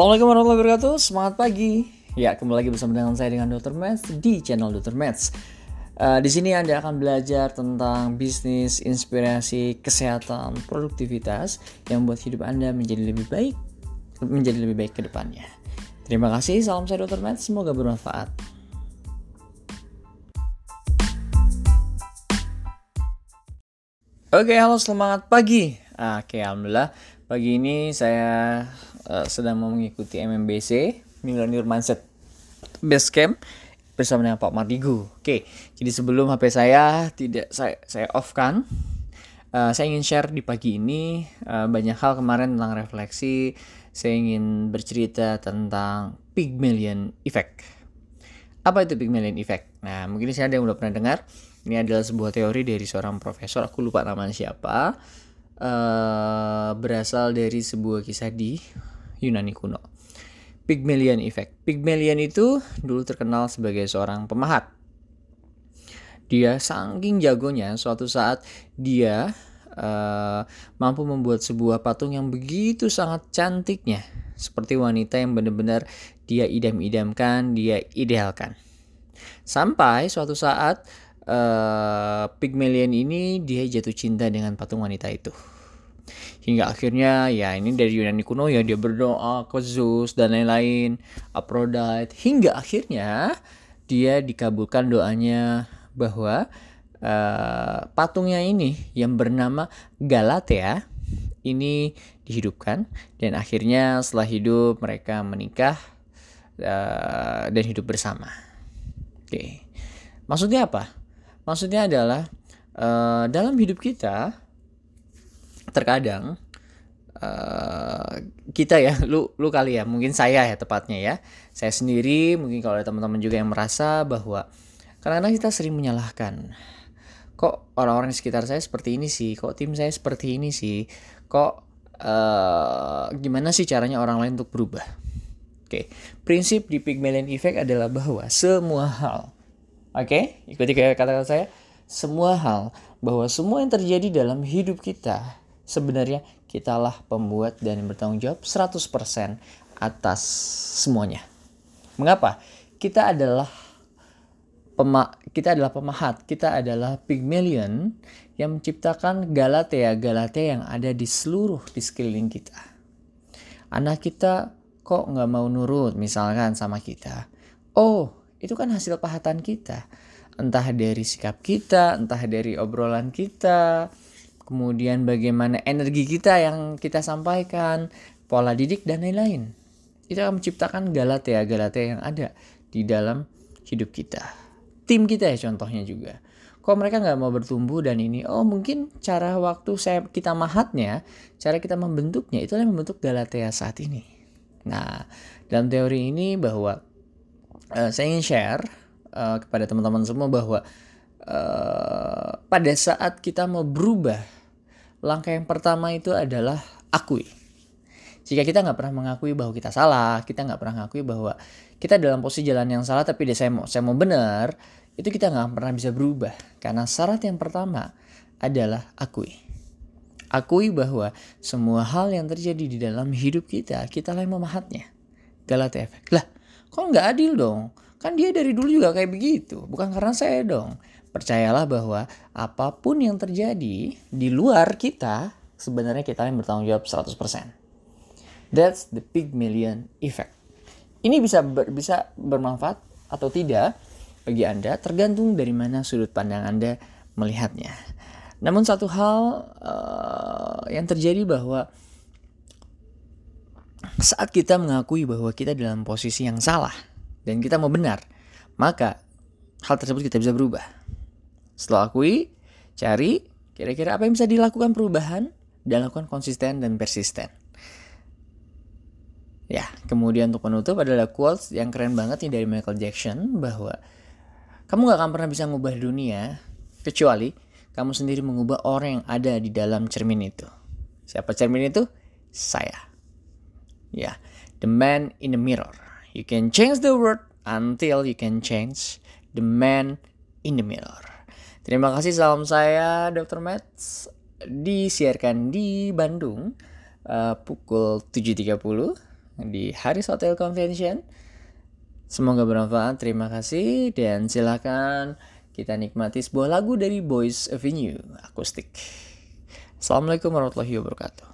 Assalamualaikum warahmatullahi wabarakatuh. Semangat pagi. Ya, kembali lagi bersama dengan saya dengan Dr. Mats di channel Dr. Mats. Uh, di sini Anda akan belajar tentang bisnis, inspirasi, kesehatan, produktivitas yang membuat hidup Anda menjadi lebih baik, menjadi lebih baik ke depannya. Terima kasih. Salam saya Dr. Mats. Semoga bermanfaat. Oke, halo selamat pagi. Oke, alhamdulillah pagi ini saya uh, sedang mau mengikuti MMBC Millionaire Mindset Base Camp bersama dengan Pak Mardigu. Oke, jadi sebelum HP saya tidak saya saya off kan, uh, saya ingin share di pagi ini uh, banyak hal kemarin tentang refleksi. Saya ingin bercerita tentang Pygmalion Effect. Apa itu Pygmalion Effect? Nah, mungkin saya ada yang udah pernah dengar. Ini adalah sebuah teori dari seorang profesor, aku lupa namanya siapa. Uh, berasal dari sebuah kisah di Yunani kuno. Pygmalion Effect. Pygmalion itu dulu terkenal sebagai seorang pemahat. Dia saking jagonya, suatu saat dia uh, mampu membuat sebuah patung yang begitu sangat cantiknya, seperti wanita yang benar-benar dia idam-idamkan, dia idealkan. Sampai suatu saat uh, Pygmalion ini dia jatuh cinta dengan patung wanita itu. Hingga akhirnya ya ini dari Yunani kuno ya dia berdoa ke Zeus dan lain-lain, Aphrodite hingga akhirnya dia dikabulkan doanya bahwa uh, patungnya ini yang bernama Galatea ini dihidupkan dan akhirnya setelah hidup mereka menikah uh, dan hidup bersama. Oke, okay. maksudnya apa? Maksudnya adalah uh, dalam hidup kita terkadang uh, kita ya, lu lu kali ya, mungkin saya ya tepatnya ya. Saya sendiri, mungkin kalau ada teman-teman juga yang merasa bahwa kadang-kadang kita sering menyalahkan. Kok orang-orang di sekitar saya seperti ini sih? Kok tim saya seperti ini sih? Kok uh, gimana sih caranya orang lain untuk berubah? Oke, okay. prinsip di Pygmalion Effect adalah bahwa semua hal Oke, okay? ikuti kata-kata saya. Semua hal, bahwa semua yang terjadi dalam hidup kita, sebenarnya kitalah pembuat dan bertanggung jawab 100% atas semuanya. Mengapa? Kita adalah pema kita adalah pemahat, kita adalah Pygmalion yang menciptakan Galatea, Galatea yang ada di seluruh di sekeliling kita. Anak kita kok nggak mau nurut misalkan sama kita. Oh, itu kan hasil pahatan kita. Entah dari sikap kita, entah dari obrolan kita, kemudian bagaimana energi kita yang kita sampaikan, pola didik dan lain-lain. Itu akan menciptakan galatea-galatea yang ada di dalam hidup kita. Tim kita ya contohnya juga. Kok mereka nggak mau bertumbuh dan ini, oh mungkin cara waktu saya kita mahatnya, cara kita membentuknya itu yang membentuk galatea saat ini. Nah, dalam teori ini bahwa uh, saya ingin share uh, kepada teman-teman semua bahwa uh, pada saat kita mau berubah, langkah yang pertama itu adalah akui. Jika kita nggak pernah mengakui bahwa kita salah, kita nggak pernah mengakui bahwa kita dalam posisi jalan yang salah, tapi saya mau saya mau benar, itu kita nggak pernah bisa berubah. Karena syarat yang pertama adalah akui. Akui bahwa semua hal yang terjadi di dalam hidup kita, kita yang memahatnya. Galata efek. Lah, Kok nggak adil dong? Kan dia dari dulu juga kayak begitu. Bukan karena saya dong. Percayalah bahwa apa pun yang terjadi di luar kita, sebenarnya kita yang bertanggung jawab 100%. That's the Pygmalion effect. Ini bisa ber, bisa bermanfaat atau tidak bagi Anda tergantung dari mana sudut pandang Anda melihatnya. Namun satu hal uh, yang terjadi bahwa saat kita mengakui bahwa kita dalam posisi yang salah dan kita mau benar, maka hal tersebut kita bisa berubah. Setelah akui, cari kira-kira apa yang bisa dilakukan perubahan dan lakukan konsisten dan persisten. Ya, kemudian untuk penutup adalah quotes yang keren banget nih dari Michael Jackson bahwa kamu gak akan pernah bisa mengubah dunia kecuali kamu sendiri mengubah orang yang ada di dalam cermin itu. Siapa cermin itu? Saya. Ya, the man in the mirror. You can change the world until you can change the man in the mirror. Terima kasih salam saya Dr. Mats disiarkan di Bandung uh, pukul 7.30 uh, di Haris Hotel Convention. Semoga bermanfaat. Terima kasih dan silakan kita nikmati sebuah lagu dari Boys Avenue akustik. Assalamualaikum warahmatullahi wabarakatuh.